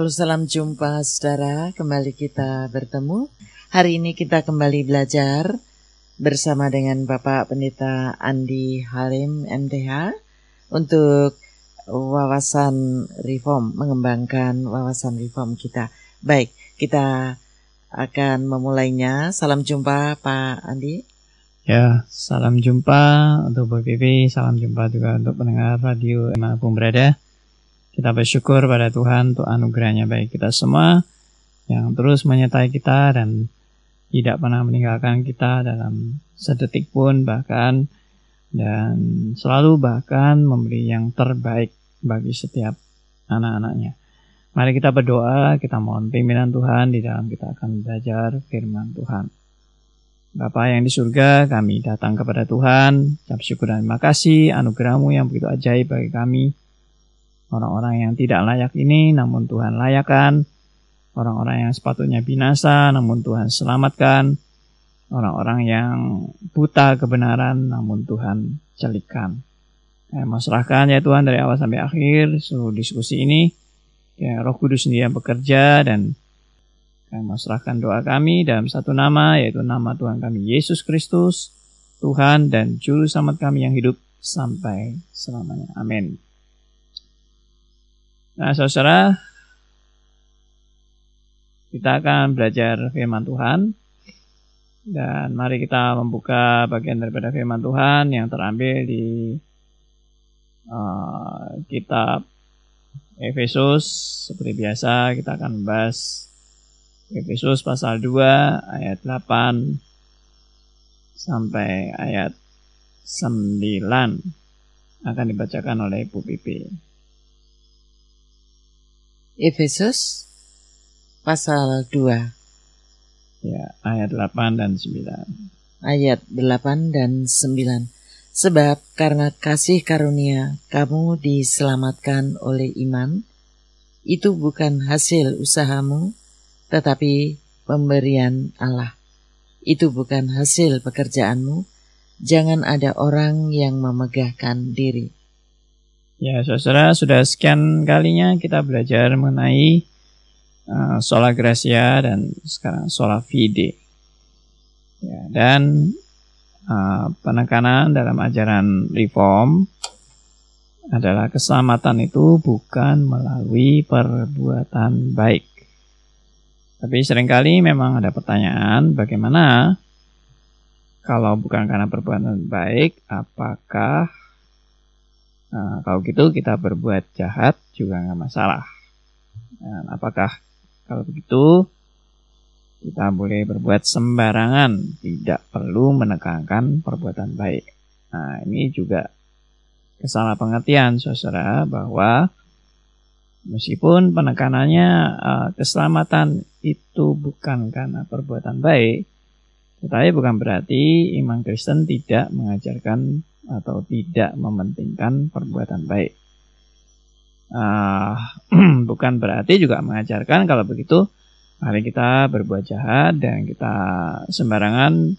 Halo salam jumpa saudara, kembali kita bertemu. Hari ini kita kembali belajar bersama dengan Bapak Pendeta Andi Halim MTH untuk wawasan reform, mengembangkan wawasan reform kita. Baik, kita akan memulainya. Salam jumpa Pak Andi. Ya, salam jumpa untuk BPP, salam jumpa juga untuk pendengar radio di mana pun berada. Kita bersyukur pada Tuhan untuk anugerahnya baik kita semua yang terus menyertai kita dan tidak pernah meninggalkan kita dalam sedetik pun bahkan dan selalu bahkan memberi yang terbaik bagi setiap anak-anaknya. Mari kita berdoa, kita mohon pimpinan Tuhan di dalam kita akan belajar firman Tuhan. Bapa yang di surga, kami datang kepada Tuhan, ucap syukur dan terima kasih anugerahmu yang begitu ajaib bagi kami. Orang-orang yang tidak layak ini, namun Tuhan layakkan. Orang-orang yang sepatutnya binasa, namun Tuhan selamatkan. Orang-orang yang buta kebenaran, namun Tuhan mau serahkan ya Tuhan dari awal sampai akhir seluruh diskusi ini. Ya, Roh Kudus sendiri yang bekerja dan kami doa kami dalam satu nama yaitu nama Tuhan kami Yesus Kristus, Tuhan dan Juru Selamat kami yang hidup sampai selamanya. Amin. Nah, saudara, kita akan belajar firman Tuhan. Dan mari kita membuka bagian daripada firman Tuhan yang terambil di uh, kitab Efesus. Seperti biasa, kita akan membahas Efesus pasal 2 ayat 8 sampai ayat 9 akan dibacakan oleh Ibu Pipi. Efesus pasal 2 Ya, ayat 8 dan 9. Ayat 8 dan 9. Sebab karena kasih karunia kamu diselamatkan oleh iman, itu bukan hasil usahamu, tetapi pemberian Allah. Itu bukan hasil pekerjaanmu, jangan ada orang yang memegahkan diri. Ya, saudara, sudah sekian kalinya kita belajar mengenai uh, sola gracia dan sekarang sola fide. Ya, dan uh, penekanan dalam ajaran reform adalah keselamatan itu bukan melalui perbuatan baik. Tapi sering kali memang ada pertanyaan bagaimana kalau bukan karena perbuatan baik, apakah Nah, kalau gitu kita berbuat jahat juga nggak masalah. Dan apakah kalau begitu kita boleh berbuat sembarangan, tidak perlu menekankan perbuatan baik. Nah, ini juga kesalah pengertian saudara bahwa meskipun penekanannya uh, keselamatan itu bukan karena perbuatan baik, tetapi bukan berarti iman Kristen tidak mengajarkan atau tidak mementingkan perbuatan baik. Uh, bukan berarti juga mengajarkan kalau begitu mari kita berbuat jahat dan kita sembarangan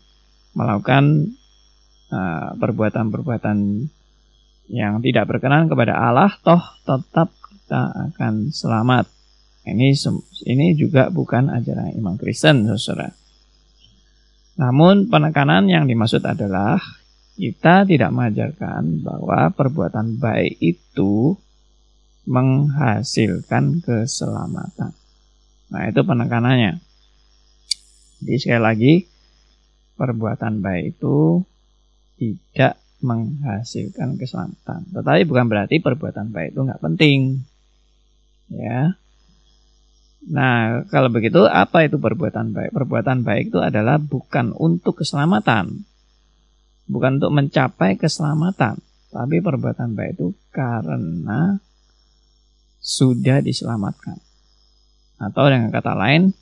melakukan ah, perbuatan-perbuatan uh, yang tidak berkenan kepada Allah, toh tetap kita akan selamat. Ini ini juga bukan ajaran iman Kristen, saudara. Namun penekanan yang dimaksud adalah kita tidak mengajarkan bahwa perbuatan baik itu menghasilkan keselamatan. Nah, itu penekanannya. Jadi sekali lagi, perbuatan baik itu tidak menghasilkan keselamatan. Tetapi bukan berarti perbuatan baik itu nggak penting. Ya. Nah, kalau begitu apa itu perbuatan baik? Perbuatan baik itu adalah bukan untuk keselamatan, bukan untuk mencapai keselamatan, tapi perbuatan baik itu karena sudah diselamatkan. Atau dengan kata lain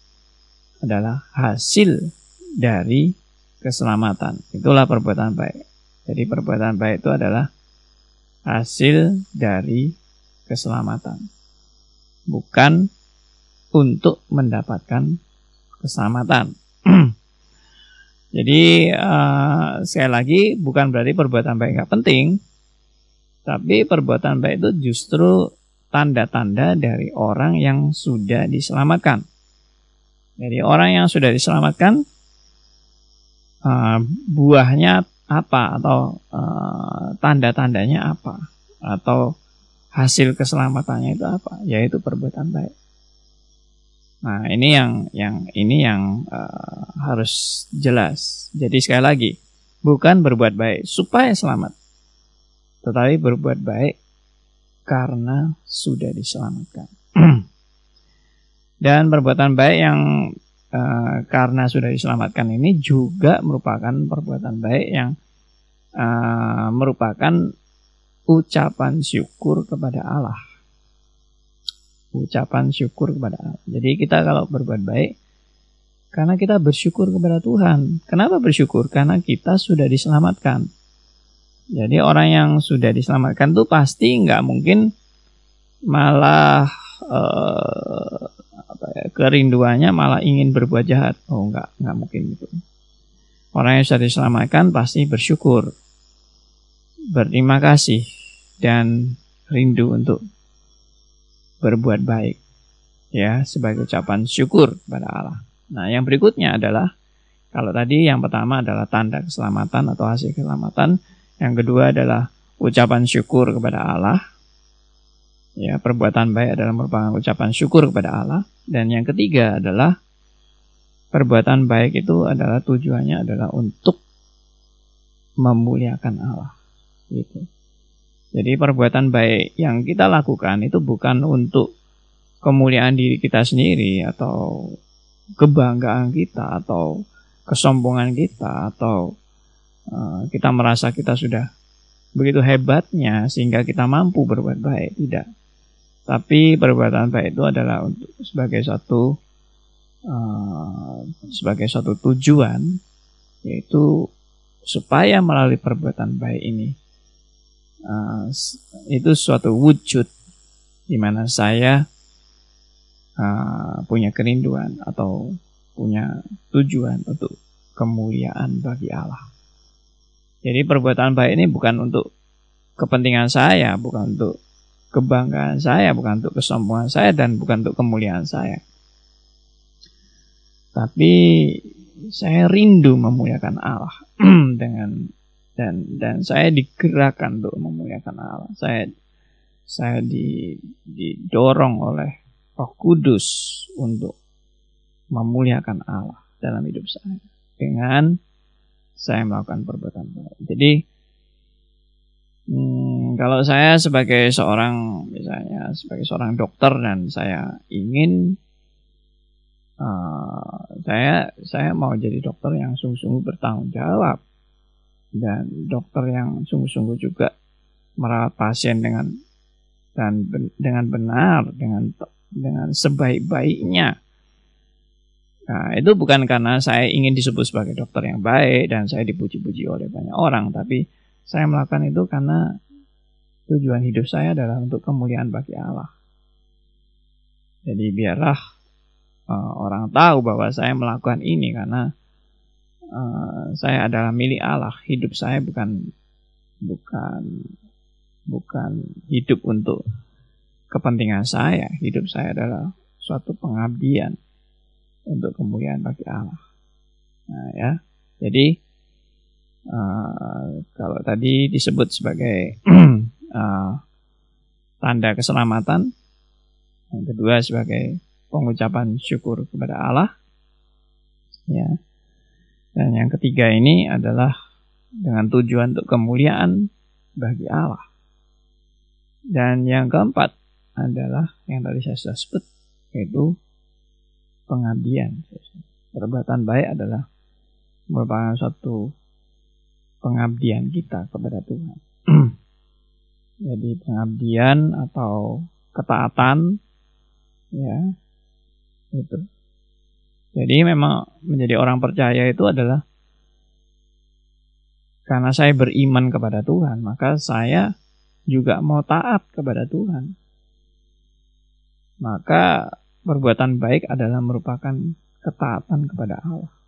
adalah hasil dari keselamatan. Itulah perbuatan baik. Jadi perbuatan baik itu adalah hasil dari keselamatan. Bukan untuk mendapatkan keselamatan. Jadi uh, sekali lagi bukan berarti perbuatan baik nggak penting, tapi perbuatan baik itu justru tanda-tanda dari orang yang sudah diselamatkan. Jadi orang yang sudah diselamatkan uh, buahnya apa atau uh, tanda-tandanya apa atau hasil keselamatannya itu apa? Yaitu perbuatan baik. Nah ini yang yang ini yang uh, harus jelas. Jadi sekali lagi bukan berbuat baik supaya selamat, tetapi berbuat baik karena sudah diselamatkan. Dan perbuatan baik yang uh, karena sudah diselamatkan ini juga merupakan perbuatan baik yang uh, merupakan ucapan syukur kepada Allah. Ucapan syukur kepada Allah. Jadi kita kalau berbuat baik karena kita bersyukur kepada Tuhan. Kenapa bersyukur? Karena kita sudah diselamatkan. Jadi orang yang sudah diselamatkan tuh pasti nggak mungkin malah uh, apa ya, kerinduannya malah ingin berbuat jahat. Oh enggak, enggak mungkin gitu. Orang yang sudah diselamatkan pasti bersyukur, berterima kasih, dan rindu untuk berbuat baik. Ya, sebagai ucapan syukur kepada Allah. Nah, yang berikutnya adalah kalau tadi yang pertama adalah tanda keselamatan atau hasil keselamatan, yang kedua adalah ucapan syukur kepada Allah. Ya, perbuatan baik adalah merupakan ucapan syukur kepada Allah. Dan yang ketiga adalah perbuatan baik itu adalah tujuannya adalah untuk memuliakan Allah. Gitu. Jadi perbuatan baik yang kita lakukan itu bukan untuk kemuliaan diri kita sendiri atau kebanggaan kita atau kesombongan kita atau uh, kita merasa kita sudah begitu hebatnya sehingga kita mampu berbuat baik. Tidak. Tapi perbuatan baik itu adalah untuk sebagai satu uh, sebagai satu tujuan yaitu supaya melalui perbuatan baik ini uh, itu suatu wujud di mana saya uh, punya kerinduan atau punya tujuan untuk kemuliaan bagi Allah. Jadi perbuatan baik ini bukan untuk kepentingan saya, bukan untuk kebanggaan saya, bukan untuk kesombongan saya dan bukan untuk kemuliaan saya. Tapi saya rindu memuliakan Allah dengan dan dan saya digerakkan untuk memuliakan Allah. Saya saya di, didorong oleh Roh Kudus untuk memuliakan Allah dalam hidup saya dengan saya melakukan perbuatan baik. Jadi Hmm, kalau saya sebagai seorang misalnya sebagai seorang dokter dan saya ingin uh, saya saya mau jadi dokter yang sungguh-sungguh bertanggung jawab dan dokter yang sungguh-sungguh juga merawat pasien dengan dan ben, dengan benar dengan dengan sebaik-baiknya. Nah, itu bukan karena saya ingin disebut sebagai dokter yang baik dan saya dipuji-puji oleh banyak orang, tapi saya melakukan itu karena tujuan hidup saya adalah untuk kemuliaan bagi Allah. Jadi biarlah uh, orang tahu bahwa saya melakukan ini karena uh, saya adalah milik Allah. Hidup saya bukan bukan bukan hidup untuk kepentingan saya. Hidup saya adalah suatu pengabdian untuk kemuliaan bagi Allah. Nah ya, jadi Uh, kalau tadi disebut sebagai uh, tanda keselamatan, yang kedua sebagai pengucapan syukur kepada Allah, ya, dan yang ketiga ini adalah dengan tujuan untuk kemuliaan bagi Allah. Dan yang keempat adalah yang tadi saya sudah sebut, yaitu pengabdian. Perbuatan baik adalah merupakan suatu pengabdian kita kepada Tuhan. Jadi pengabdian atau ketaatan ya itu. Jadi memang menjadi orang percaya itu adalah karena saya beriman kepada Tuhan, maka saya juga mau taat kepada Tuhan. Maka perbuatan baik adalah merupakan ketaatan kepada Allah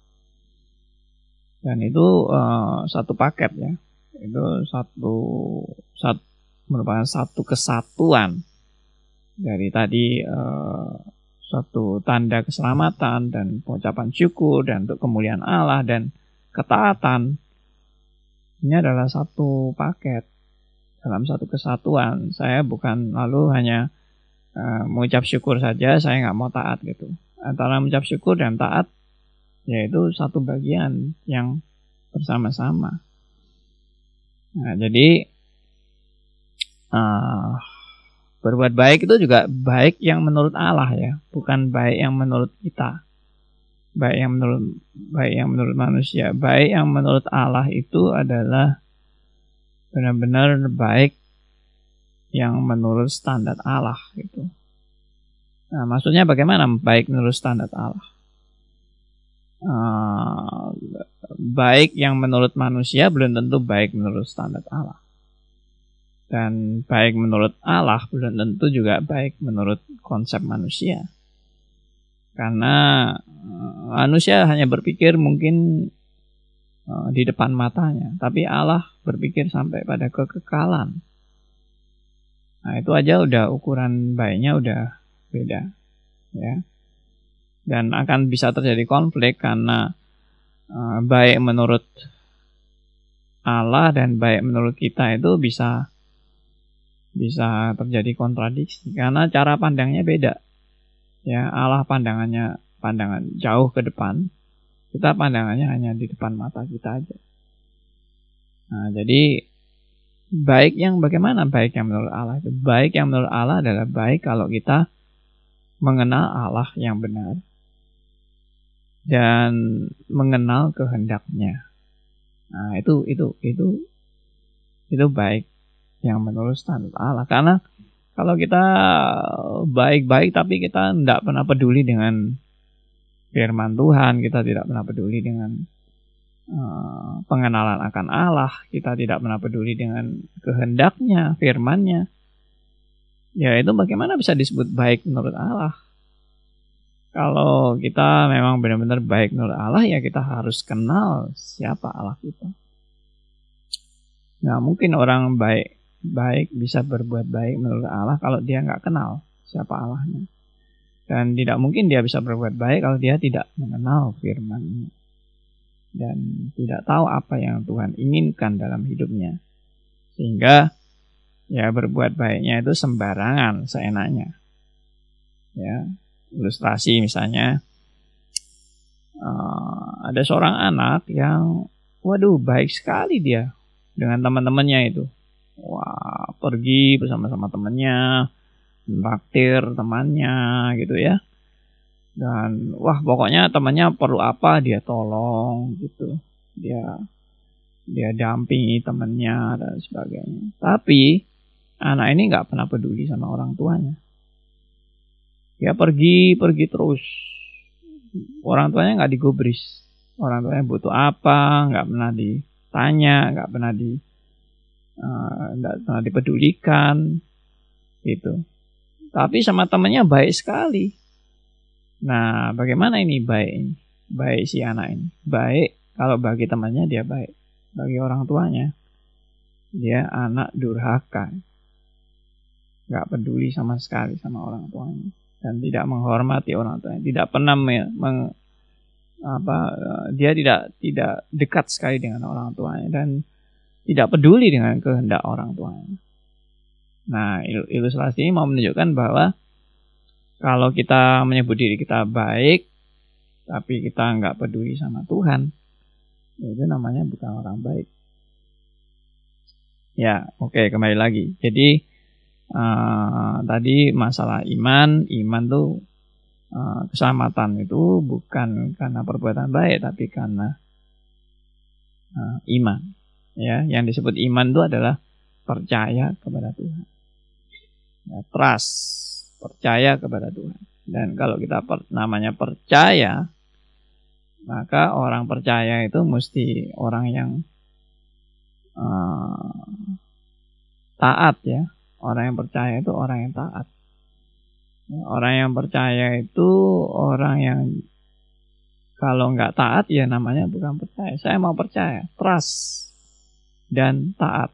dan itu uh, satu paket ya itu satu satu merupakan satu kesatuan dari tadi uh, suatu tanda keselamatan dan pengucapan syukur dan untuk kemuliaan Allah dan ketaatan ini adalah satu paket dalam satu kesatuan. Saya bukan lalu hanya uh, mengucap syukur saja, saya nggak mau taat gitu. Antara mengucap syukur dan taat yaitu satu bagian yang bersama-sama. Nah, jadi uh, Berbuat baik itu juga baik yang menurut Allah ya, bukan baik yang menurut kita. Baik yang menurut baik yang menurut manusia, baik yang menurut Allah itu adalah benar-benar baik yang menurut standar Allah gitu. Nah, maksudnya bagaimana baik menurut standar Allah? Uh, baik yang menurut manusia belum tentu baik menurut standar Allah. Dan baik menurut Allah belum tentu juga baik menurut konsep manusia. Karena eh, manusia hanya berpikir mungkin eh, di depan matanya, tapi Allah berpikir sampai pada kekekalan. Nah, itu aja udah ukuran baiknya udah beda. Ya. Dan akan bisa terjadi konflik karena uh, baik menurut Allah dan baik menurut kita itu bisa bisa terjadi kontradiksi karena cara pandangnya beda. Ya, Allah pandangannya pandangan jauh ke depan, kita pandangannya hanya di depan mata kita aja. Nah, jadi baik yang bagaimana baik yang menurut Allah itu? Baik yang menurut Allah adalah baik kalau kita mengenal Allah yang benar dan mengenal kehendaknya. Nah, itu itu itu itu baik yang menurut standar Allah. Karena kalau kita baik-baik tapi kita tidak pernah peduli dengan firman Tuhan, kita tidak pernah peduli dengan uh, pengenalan akan Allah, kita tidak pernah peduli dengan kehendaknya, firmannya. Ya itu bagaimana bisa disebut baik menurut Allah? Kalau kita memang benar-benar baik menurut Allah, ya kita harus kenal siapa Allah kita. Nah mungkin orang baik baik bisa berbuat baik menurut Allah kalau dia nggak kenal siapa Allahnya. Dan tidak mungkin dia bisa berbuat baik kalau dia tidak mengenal firman dan tidak tahu apa yang Tuhan inginkan dalam hidupnya. Sehingga ya berbuat baiknya itu sembarangan, seenaknya. Ya, ilustrasi misalnya uh, ada seorang anak yang waduh baik sekali dia dengan teman-temannya itu wah pergi bersama-sama temannya traktir temannya gitu ya. Dan wah pokoknya temannya perlu apa dia tolong gitu. Dia dia dampingi temannya dan sebagainya. Tapi anak ini nggak pernah peduli sama orang tuanya. Dia pergi pergi terus. Orang tuanya nggak digubris. Orang tuanya butuh apa nggak pernah ditanya nggak pernah di tidak eh, uh, dipedulikan gitu. Tapi sama temannya baik sekali. Nah, bagaimana ini baik Baik si anak ini. Baik kalau bagi temannya dia baik. Bagi orang tuanya dia anak durhaka. Gak peduli sama sekali sama orang tuanya dan tidak menghormati orang tuanya. Tidak pernah meng, apa eh, dia tidak tidak dekat sekali dengan orang tuanya dan tidak peduli dengan kehendak orang tuanya. Nah, ilustrasi ini mau menunjukkan bahwa kalau kita menyebut diri kita baik, tapi kita nggak peduli sama Tuhan, itu namanya bukan orang baik. Ya, oke okay, kembali lagi. Jadi uh, tadi masalah iman, iman tuh uh, keselamatan itu bukan karena perbuatan baik, tapi karena uh, iman ya yang disebut iman itu adalah percaya kepada Tuhan. Ya, trust percaya kepada Tuhan. Dan kalau kita per, namanya percaya maka orang percaya itu mesti orang yang uh, taat ya. Orang yang percaya itu orang yang taat. Ya, orang yang percaya itu orang yang kalau nggak taat ya namanya bukan percaya. Saya mau percaya trust dan taat.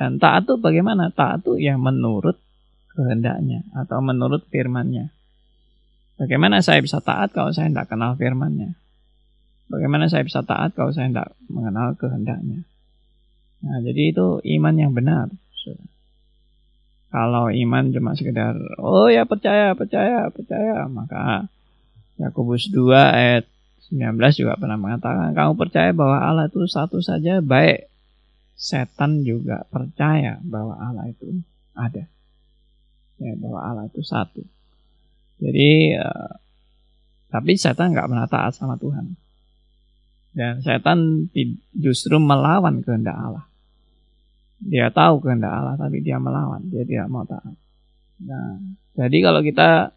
Dan taat itu bagaimana? Taat itu yang menurut kehendaknya atau menurut firmannya. Bagaimana saya bisa taat kalau saya tidak kenal firmannya? Bagaimana saya bisa taat kalau saya tidak mengenal kehendaknya? Nah, jadi itu iman yang benar. Kalau iman cuma sekedar, oh ya percaya, percaya, percaya, maka Yakobus 2 ayat 19 juga pernah mengatakan, kamu percaya bahwa Allah itu satu saja, baik setan juga percaya bahwa Allah itu ada. Ya, bahwa Allah itu satu. Jadi, uh, tapi setan nggak pernah taat sama Tuhan. Dan setan justru melawan kehendak Allah. Dia tahu kehendak Allah, tapi dia melawan. Dia tidak mau taat. Nah, jadi kalau kita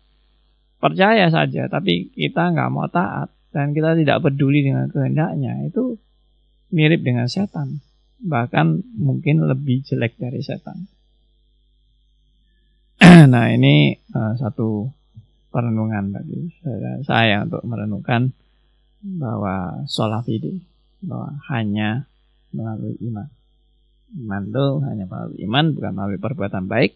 percaya saja, tapi kita nggak mau taat, dan kita tidak peduli dengan kehendaknya, itu mirip dengan setan. Bahkan mungkin lebih jelek dari setan. nah, ini uh, satu perenungan bagi saya untuk merenungkan bahwa sholat bahwa hanya melalui iman. Iman itu hanya melalui iman, bukan melalui perbuatan baik.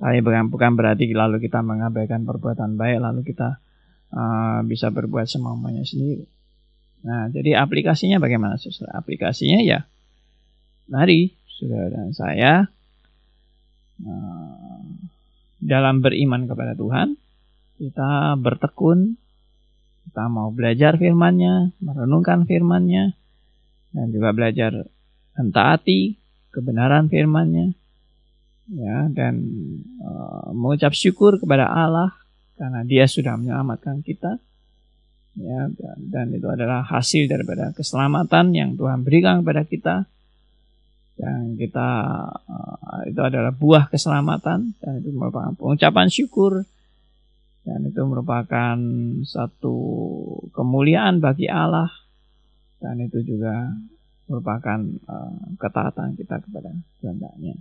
Tapi bukan, bukan berarti lalu kita mengabaikan perbuatan baik, lalu kita uh, bisa berbuat semamanya sendiri. Nah, jadi aplikasinya bagaimana, saudara? Aplikasinya ya, mari, saudara dan saya, uh, dalam beriman kepada Tuhan, kita bertekun, kita mau belajar firman-Nya, merenungkan firman-Nya, dan juga belajar mentaati kebenaran firman-Nya ya dan uh, mengucap syukur kepada Allah karena Dia sudah menyelamatkan kita ya dan, itu adalah hasil daripada keselamatan yang Tuhan berikan kepada kita dan kita uh, itu adalah buah keselamatan dan itu merupakan pengucapan syukur dan itu merupakan satu kemuliaan bagi Allah dan itu juga merupakan uh, ketaatan kita kepada kehendaknya.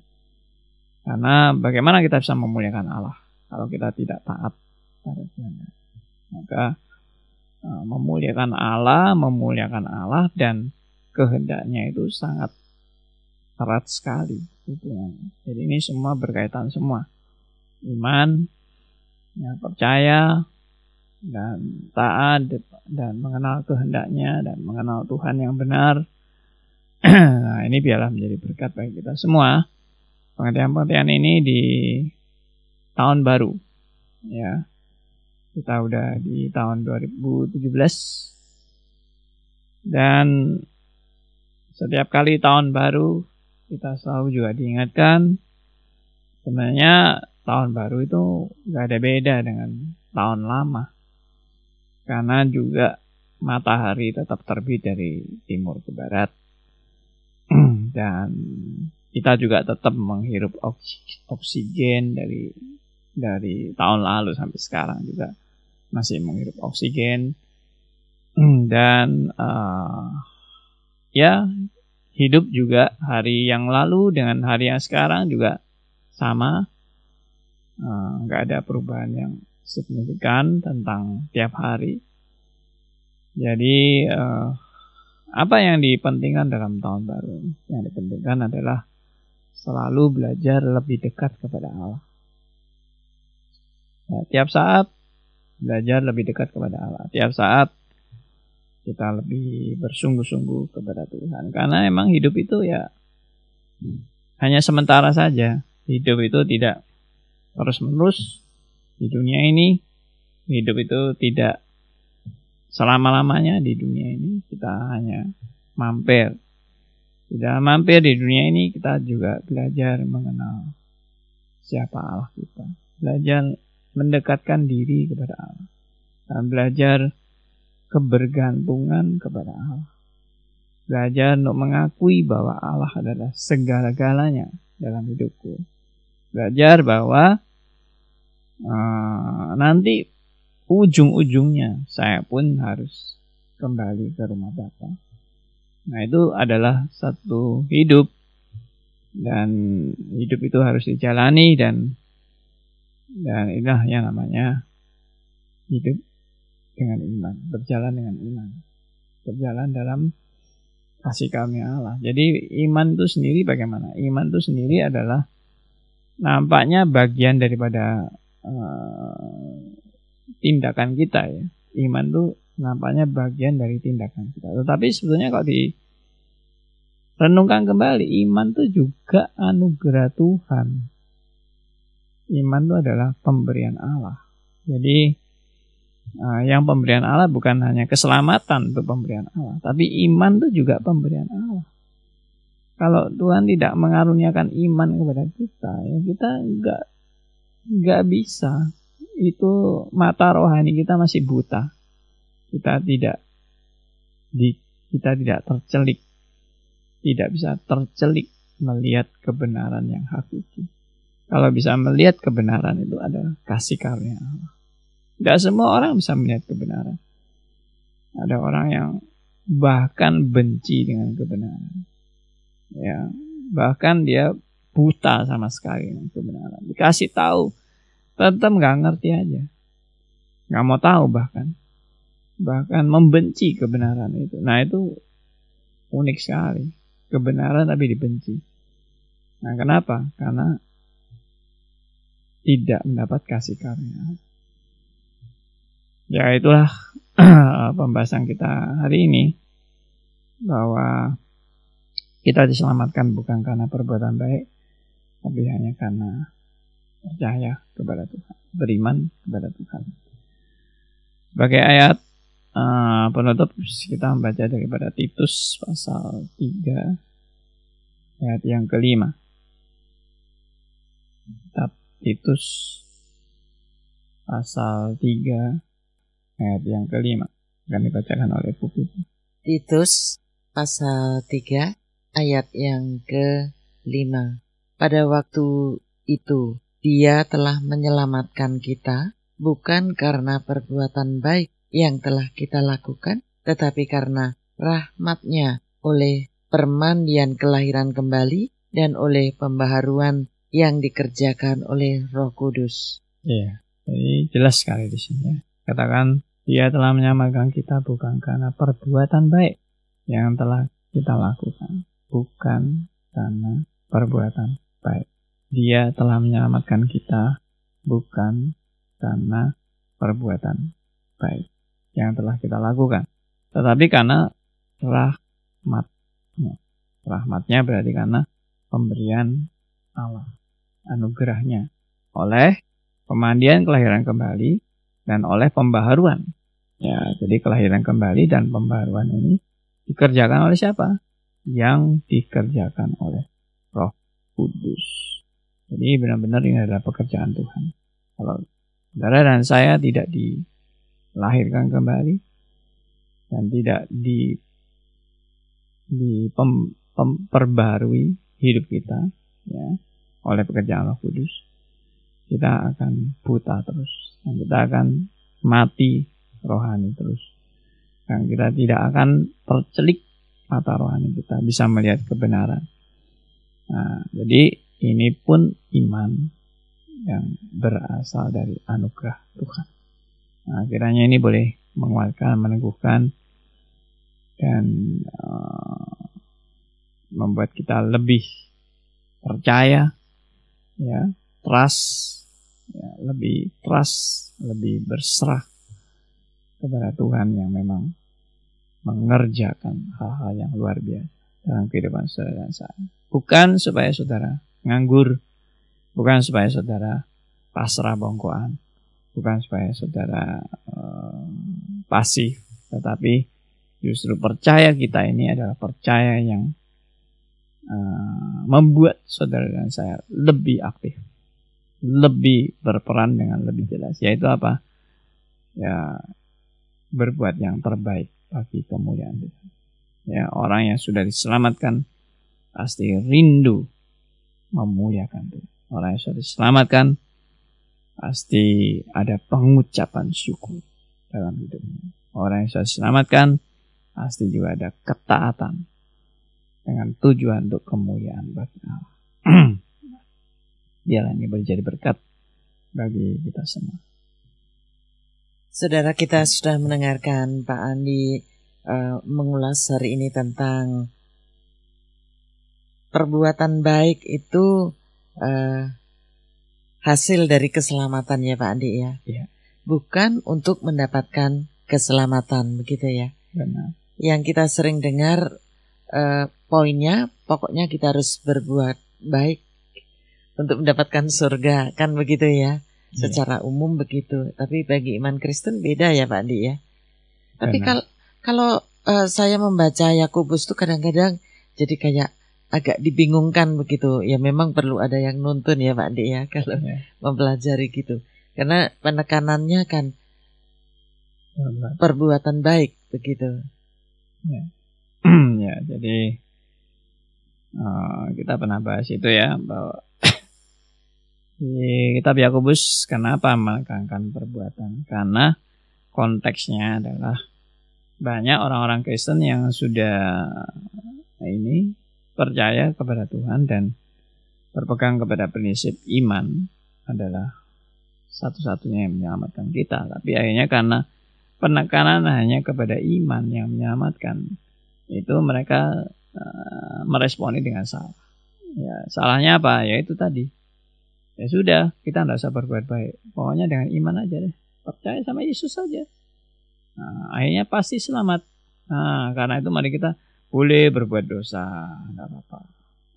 Karena bagaimana kita bisa memuliakan Allah kalau kita tidak taat pada kehendak? Maka memuliakan Allah, memuliakan Allah dan kehendaknya itu sangat erat sekali hubungannya. Jadi ini semua berkaitan semua. Iman, ya, percaya, dan taat dan mengenal kehendaknya dan mengenal Tuhan yang benar nah, ini biarlah menjadi berkat bagi kita semua. Pengertian-pengertian ini di tahun baru. Ya. Kita udah di tahun 2017. Dan setiap kali tahun baru kita selalu juga diingatkan sebenarnya tahun baru itu gak ada beda dengan tahun lama. Karena juga matahari tetap terbit dari timur ke barat dan kita juga tetap menghirup oksigen dari dari tahun lalu sampai sekarang juga masih menghirup oksigen dan uh, ya hidup juga hari yang lalu dengan hari yang sekarang juga sama eh, nggak uh, ada perubahan yang signifikan tentang tiap hari jadi uh, apa yang dipentingkan dalam tahun baru? Yang dipentingkan adalah selalu belajar lebih dekat kepada Allah. Ya, tiap saat belajar lebih dekat kepada Allah. Tiap saat kita lebih bersungguh-sungguh kepada Tuhan. Karena emang hidup itu ya hanya sementara saja. Hidup itu tidak terus-menerus di dunia ini. Hidup itu tidak selama-lamanya di dunia ini kita hanya mampir. Tidak mampir di dunia ini kita juga belajar mengenal siapa Allah kita. Belajar mendekatkan diri kepada Allah. Dan belajar kebergantungan kepada Allah. Belajar untuk mengakui bahwa Allah adalah segala-galanya dalam hidupku. Belajar bahwa uh, nanti ujung-ujungnya saya pun harus kembali ke rumah Bapak. Nah, itu adalah satu hidup dan hidup itu harus dijalani dan dan inilah yang namanya hidup dengan iman, berjalan dengan iman, berjalan dalam kasih kami Allah. Jadi iman itu sendiri bagaimana? Iman itu sendiri adalah nampaknya bagian daripada uh, tindakan kita ya. Iman tuh nampaknya bagian dari tindakan kita. Tetapi sebetulnya kalau di renungkan kembali, iman tuh juga anugerah Tuhan. Iman itu adalah pemberian Allah. Jadi uh, yang pemberian Allah bukan hanya keselamatan untuk pemberian Allah, tapi iman itu juga pemberian Allah. Kalau Tuhan tidak mengaruniakan iman kepada kita, ya kita nggak nggak bisa. Itu mata rohani kita masih buta. Kita tidak di kita tidak tercelik, tidak bisa tercelik melihat kebenaran yang hakiki. Kalau bisa melihat kebenaran itu adalah kasih karunia Allah. Tidak semua orang bisa melihat kebenaran. Ada orang yang bahkan benci dengan kebenaran. Ya bahkan dia buta sama sekali dengan kebenaran. Dikasih tahu tetap nggak ngerti aja. Nggak mau tahu bahkan. Bahkan membenci kebenaran itu. Nah itu unik sekali. Kebenaran tapi dibenci. Nah kenapa? Karena tidak mendapat kasih karunia ya itulah pembahasan kita hari ini bahwa kita diselamatkan bukan karena perbuatan baik, tapi hanya karena percaya kepada Tuhan, beriman kepada Tuhan. Sebagai ayat uh, penutup kita membaca daripada Titus pasal 3 ayat yang kelima. Titus pasal 3 ayat yang kelima akan dibacakan oleh Pupi. Titus pasal 3 ayat yang ke-5. Pada waktu itu, dia telah menyelamatkan kita bukan karena perbuatan baik yang telah kita lakukan, tetapi karena rahmatnya oleh permandian kelahiran kembali dan oleh pembaharuan yang dikerjakan oleh Roh Kudus. Iya, jadi jelas sekali di sini. Katakan dia telah menyelamatkan kita bukan karena perbuatan baik yang telah kita lakukan, bukan karena perbuatan baik. Dia telah menyelamatkan kita bukan karena perbuatan baik yang telah kita lakukan, tetapi karena rahmatnya. Rahmatnya berarti karena pemberian Allah, anugerahnya oleh pemandian kelahiran kembali dan oleh pembaharuan. Ya, jadi kelahiran kembali dan pembaharuan ini dikerjakan oleh siapa? yang dikerjakan oleh Roh Kudus. Jadi benar-benar ini adalah pekerjaan Tuhan. Kalau saudara dan saya tidak dilahirkan kembali dan tidak di di hidup kita ya oleh pekerjaan Roh Kudus, kita akan buta terus dan kita akan mati rohani terus. Dan kita tidak akan tercelik mata rohani kita bisa melihat kebenaran. Nah, jadi ini pun iman yang berasal dari anugerah Tuhan. Nah, kiranya ini boleh menguatkan, meneguhkan, dan uh, membuat kita lebih percaya, ya, trust, ya, lebih trust, lebih berserah kepada Tuhan yang memang mengerjakan hal-hal yang luar biasa dalam kehidupan saudara dan saya. Bukan supaya saudara nganggur, bukan supaya saudara pasrah bongkoan, bukan supaya saudara um, pasif, tetapi justru percaya kita ini adalah percaya yang uh, membuat saudara dan saya lebih aktif, lebih berperan dengan lebih jelas. Yaitu apa? Ya berbuat yang terbaik bagi kemuliaan Tuhan. Ya, orang yang sudah diselamatkan pasti rindu memuliakan Tuhan. Orang yang sudah diselamatkan pasti ada pengucapan syukur dalam hidupnya. Orang yang sudah diselamatkan pasti juga ada ketaatan dengan tujuan untuk kemuliaan bagi Allah. Biarlah ini boleh jadi berkat bagi kita semua. Saudara kita sudah mendengarkan Pak Andi uh, mengulas hari ini tentang perbuatan baik itu uh, hasil dari keselamatan ya Pak Andi ya. Iya. Bukan untuk mendapatkan keselamatan begitu ya. Benar. Yang kita sering dengar eh, poinnya pokoknya kita harus berbuat baik untuk mendapatkan surga kan begitu ya. Iya. Secara umum begitu. Tapi bagi iman Kristen beda ya Pak Andi ya. Tapi kalau kalau eh, saya membaca Yakobus tuh kadang-kadang jadi kayak agak dibingungkan begitu. Ya memang perlu ada yang nuntun ya Pak Andi ya kalau Ya. mempelajari gitu. Karena penekanannya kan perbuatan baik begitu. ya, jadi eh, kita pernah bahas itu ya bahwa di kitab Yakobus kenapa menekankan perbuatan? Karena konteksnya adalah banyak orang-orang Kristen yang sudah ini percaya kepada Tuhan dan berpegang kepada prinsip iman adalah satu-satunya yang menyelamatkan kita. Tapi akhirnya karena penekanan hanya kepada iman yang menyelamatkan, itu mereka eh, meresponi dengan salah. Ya, salahnya apa? Ya itu tadi. Ya sudah, kita tidak usah berbuat baik. Pokoknya dengan iman aja deh. Percaya sama Yesus saja. Nah, akhirnya pasti selamat. Nah, karena itu mari kita boleh berbuat dosa, nggak apa-apa.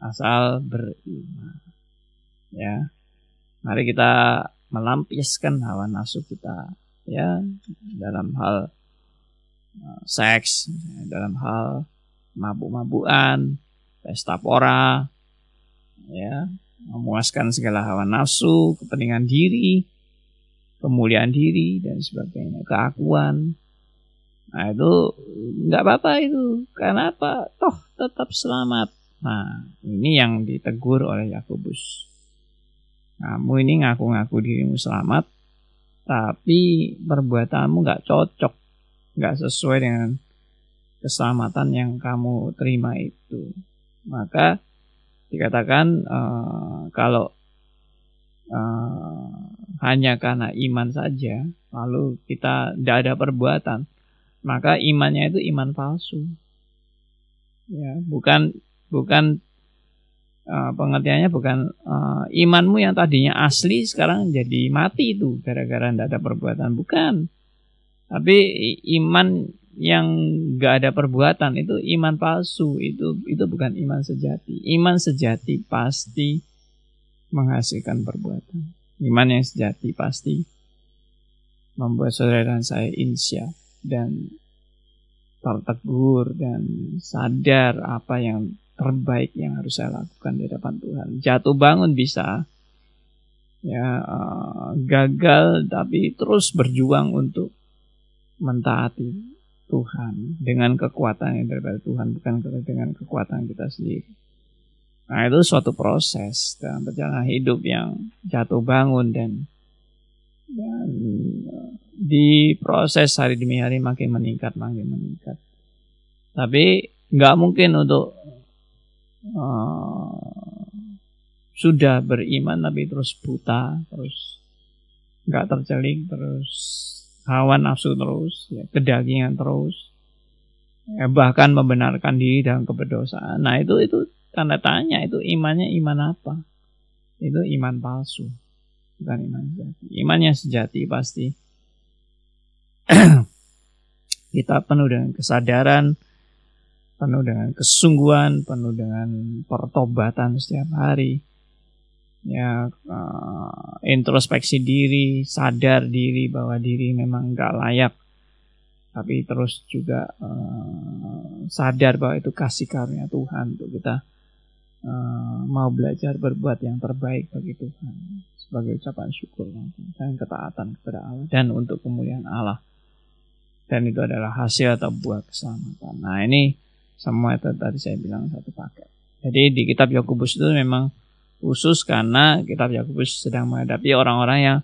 Asal beriman. Ya. Mari kita melampiaskan hawa nafsu kita ya dalam hal uh, seks, dalam hal mabuk-mabukan, pesta pora, ya, memuaskan segala hawa nafsu, kepentingan diri, kemuliaan diri dan sebagainya, keakuan. Nah itu nggak apa-apa itu, karena apa? Toh tetap selamat. Nah ini yang ditegur oleh Yakobus. Kamu ini ngaku-ngaku dirimu selamat, tapi perbuatanmu nggak cocok, nggak sesuai dengan keselamatan yang kamu terima itu. Maka dikatakan eh, kalau eh, hanya karena iman saja, lalu kita tidak ada perbuatan, maka imannya itu iman palsu. Ya, bukan bukan eh, pengertiannya bukan eh, imanmu yang tadinya asli sekarang jadi mati itu gara-gara tidak ada perbuatan, bukan. Tapi iman yang gak ada perbuatan itu iman palsu, itu itu bukan iman sejati. Iman sejati pasti menghasilkan perbuatan. Iman yang sejati pasti membuat saudara dan saya insya dan tertegur dan sadar apa yang terbaik yang harus saya lakukan di hadapan Tuhan. Jatuh bangun bisa, ya eh, gagal tapi terus berjuang untuk mentaati Tuhan dengan kekuatan yang daripada Tuhan bukan dengan kekuatan kita sendiri. Nah itu suatu proses dalam perjalanan hidup yang jatuh bangun dan dan eh, di proses hari demi hari makin meningkat makin meningkat. Tapi nggak mungkin untuk eh, sudah beriman tapi terus buta terus nggak tercelik terus hawa nafsu terus ya, kedagingan terus ya, bahkan membenarkan diri dalam keberdosaan. Nah itu itu tanda tanya itu imannya iman apa? Itu iman palsu bukan iman sejati. Imannya sejati pasti. Kita penuh dengan kesadaran penuh dengan kesungguhan penuh dengan pertobatan setiap hari ya uh, introspeksi diri, sadar diri bahwa diri memang nggak layak, tapi terus juga uh, sadar bahwa itu kasih karunia Tuhan untuk kita uh, mau belajar berbuat yang terbaik bagi Tuhan sebagai ucapan syukur dan ketaatan kepada Allah dan untuk kemuliaan Allah dan itu adalah hasil atau buah keselamatan. Nah ini semua itu tadi saya bilang satu paket. Jadi di kitab Yakobus itu memang khusus karena kitab Yakobus sedang menghadapi orang-orang yang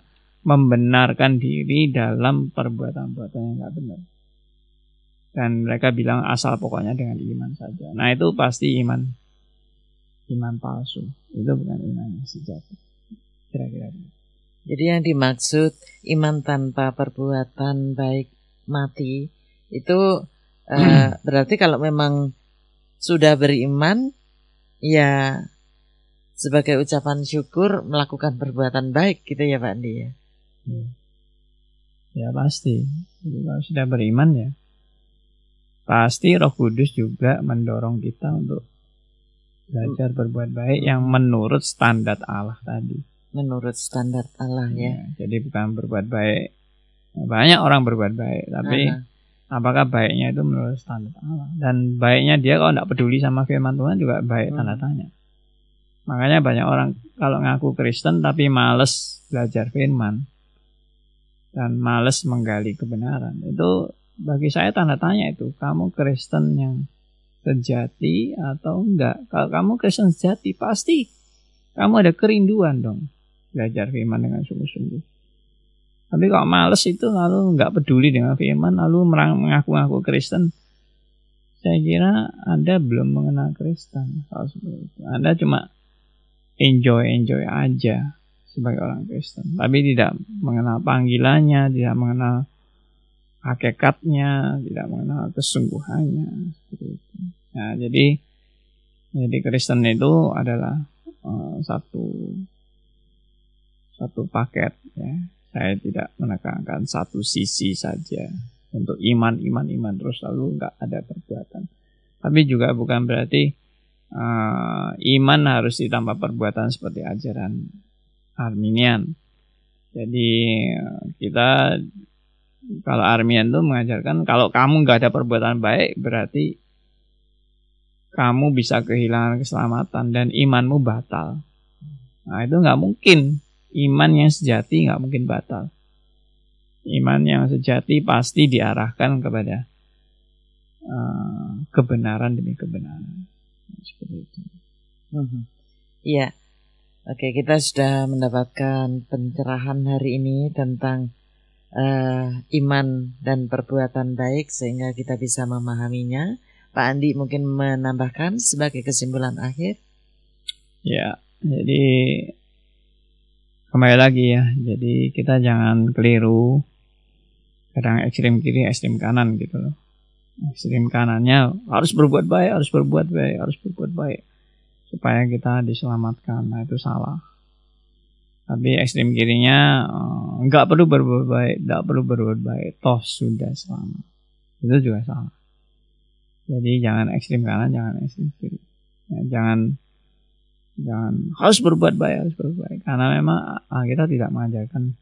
membenarkan diri dalam perbuatan-perbuatan yang nggak benar. Dan mereka bilang asal pokoknya dengan iman saja. Nah itu pasti iman iman palsu. Itu bukan iman yang sejati. Kira-kira. Jadi yang dimaksud iman tanpa perbuatan baik mati itu eh, berarti kalau memang sudah beriman ya sebagai ucapan syukur melakukan perbuatan baik gitu ya Pak Andi ya. Ya, ya pasti. Kalau sudah beriman ya pasti Roh Kudus juga mendorong kita untuk belajar berbuat baik yang menurut standar Allah tadi. Menurut standar Allah ya. ya jadi bukan berbuat baik. Banyak orang berbuat baik, tapi Aha. apakah baiknya itu menurut standar Allah? Dan baiknya dia kalau tidak peduli sama firman Tuhan juga baik hmm. tanda tanya. Makanya banyak orang kalau ngaku Kristen tapi males belajar firman. Dan males menggali kebenaran. Itu bagi saya tanda tanya itu kamu Kristen yang sejati atau enggak? Kalau kamu Kristen sejati pasti kamu ada kerinduan dong belajar firman dengan sungguh-sungguh. Tapi kalau males itu lalu enggak peduli dengan firman lalu mengaku-ngaku Kristen saya kira Anda belum mengenal Kristen. Kalau seperti Anda cuma enjoy enjoy aja sebagai orang Kristen tapi tidak mengenal panggilannya tidak mengenal hakikatnya, tidak mengenal kesungguhannya itu. Nah, jadi jadi Kristen itu adalah uh, satu satu paket ya. Saya tidak menekankan satu sisi saja untuk iman iman iman terus lalu nggak ada perbuatan. Tapi juga bukan berarti uh, iman harus ditambah perbuatan seperti ajaran Arminian. Jadi kita kalau Armian tuh mengajarkan kalau kamu nggak ada perbuatan baik berarti kamu bisa kehilangan keselamatan dan imanmu batal. Nah itu nggak mungkin. Iman yang sejati nggak mungkin batal. Iman yang sejati pasti diarahkan kepada uh, kebenaran demi kebenaran. Seperti itu. Mhm. Iya. Oke, kita sudah mendapatkan pencerahan hari ini tentang uh, iman dan perbuatan baik sehingga kita bisa memahaminya. Pak Andi mungkin menambahkan sebagai kesimpulan akhir. Ya, jadi kembali lagi ya. Jadi kita jangan keliru kadang ekstrim kiri, ekstrim kanan gitu loh. Ekstrim kanannya harus berbuat baik, harus berbuat baik, harus berbuat baik supaya kita diselamatkan. Nah itu salah. Tapi ekstrem kirinya uh, nggak perlu berbuat baik, nggak perlu berbuat baik, toh sudah selamat. Itu juga salah. Jadi jangan ekstrem kanan, jangan ekstrem kiri. Ya, jangan jangan harus berbuat baik, harus berbuat baik. Karena memang uh, kita tidak mengajarkan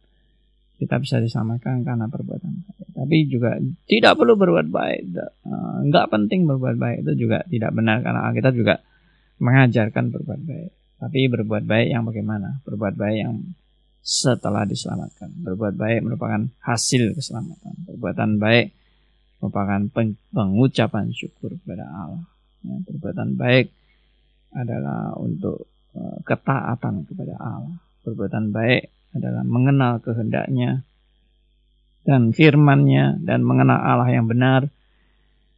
kita bisa disamakan karena perbuatan baik. Tapi juga tidak perlu berbuat baik. Uh, nggak penting berbuat baik itu juga tidak benar karena kita juga mengajarkan berbuat baik. Tapi berbuat baik yang bagaimana? Berbuat baik yang setelah diselamatkan. Berbuat baik merupakan hasil keselamatan. Perbuatan baik merupakan pengucapan syukur kepada Allah. Ya, perbuatan baik adalah untuk uh, ketaatan kepada Allah. Perbuatan baik adalah mengenal kehendaknya dan firmannya dan mengenal Allah yang benar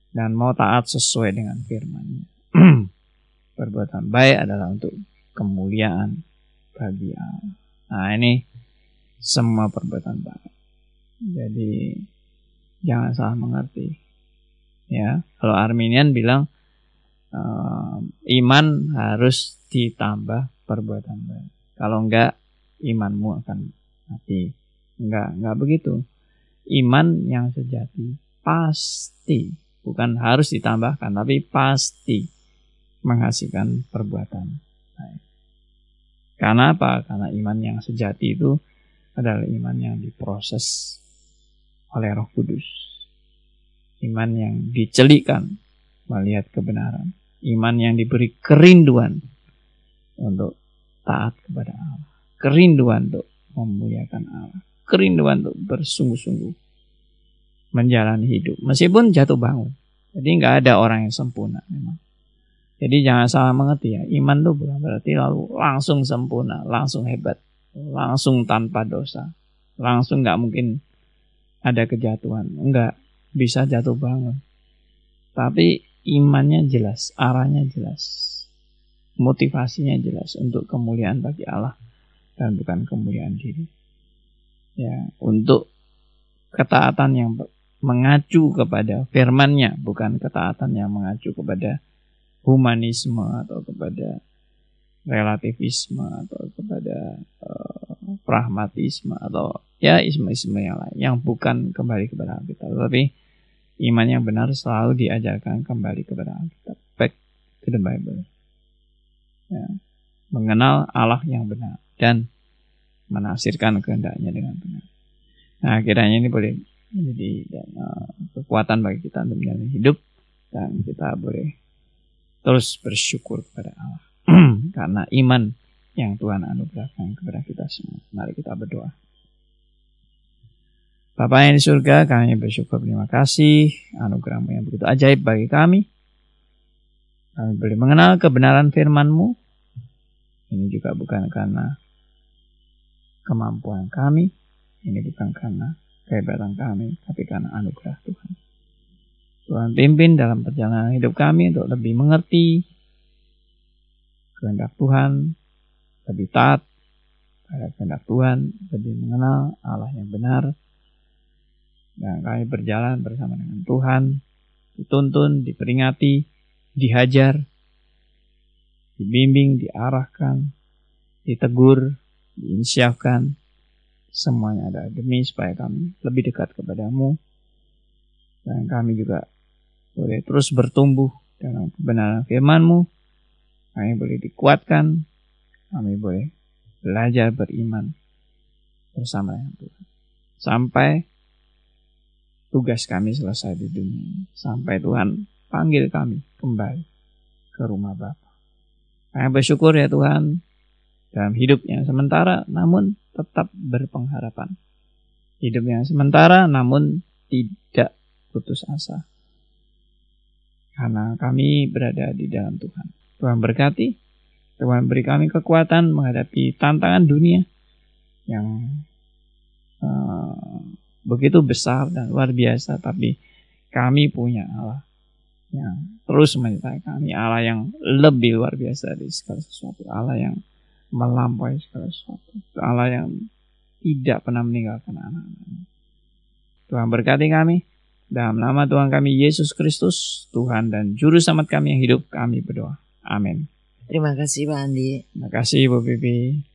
dan mau taat sesuai dengan firmannya. perbuatan baik adalah untuk kemuliaan bagi Allah. Nah ini semua perbuatan baik. Jadi jangan salah mengerti. Ya, kalau Arminian bilang uh, iman harus ditambah perbuatan baik. Kalau enggak imanmu akan mati. Enggak, enggak begitu. Iman yang sejati pasti bukan harus ditambahkan tapi pasti menghasilkan perbuatan baik. Karena apa? Karena iman yang sejati itu adalah iman yang diproses oleh Roh Kudus. Iman yang dicelikan melihat kebenaran. Iman yang diberi kerinduan untuk taat kepada Allah. Kerinduan untuk memuliakan Allah. Kerinduan untuk bersungguh-sungguh menjalani hidup. Meskipun jatuh bangun. Jadi nggak ada orang yang sempurna memang. Jadi jangan salah mengerti ya. Iman itu bukan berarti lalu langsung sempurna, langsung hebat, langsung tanpa dosa, langsung nggak mungkin ada kejatuhan. Enggak, bisa jatuh bangun. Tapi imannya jelas, arahnya jelas, motivasinya jelas untuk kemuliaan bagi Allah dan bukan kemuliaan diri. Ya, untuk ketaatan yang mengacu kepada firman-Nya, bukan ketaatan yang mengacu kepada humanisme atau kepada relativisme atau kepada uh, pragmatisme atau ya isme-isme yang lain yang bukan kembali kepada Alkitab tapi iman yang benar selalu diajarkan kembali kepada Alkitab back to the Bible ya. mengenal Allah yang benar dan menafsirkan kehendaknya dengan benar nah kiranya ini boleh menjadi dan, uh, kekuatan bagi kita untuk menjalani hidup dan kita boleh terus bersyukur kepada Allah karena iman yang Tuhan anugerahkan kepada kita semua. Mari kita berdoa. Bapak yang di surga, kami bersyukur terima kasih anugerahmu yang begitu ajaib bagi kami. Kami boleh mengenal kebenaran firman-Mu. Ini juga bukan karena kemampuan kami. Ini bukan karena kehebatan kami, tapi karena anugerah Tuhan. Tuhan pimpin dalam perjalanan hidup kami untuk lebih mengerti kehendak Tuhan, lebih taat pada kehendak Tuhan, lebih mengenal Allah yang benar, dan kami berjalan bersama dengan Tuhan, dituntun, diperingati, dihajar, dibimbing, diarahkan, ditegur, diinsyafkan, semuanya ada demi supaya kami lebih dekat kepadamu dan kami juga boleh terus bertumbuh dalam kebenaran firman-Mu. Kami boleh dikuatkan, kami boleh belajar beriman bersama dengan Tuhan. Sampai tugas kami selesai di dunia Sampai Tuhan panggil kami kembali ke rumah Bapa. Kami bersyukur ya Tuhan dalam hidup yang sementara namun tetap berpengharapan. Hidup yang sementara namun tidak putus asa. Karena kami berada di dalam Tuhan. Tuhan berkati, Tuhan beri kami kekuatan menghadapi tantangan dunia yang uh, begitu besar dan luar biasa. Tapi kami punya Allah yang terus menyertai kami. Allah yang lebih luar biasa dari segala sesuatu. Allah yang melampaui segala sesuatu. Allah yang tidak pernah meninggalkan anak-anaknya. Tuhan berkati kami. Dalam nama Tuhan kami Yesus Kristus, Tuhan dan Juru Selamat kami yang hidup, kami berdoa. Amin. Terima kasih Pak Andi. Terima kasih Bu Bibi.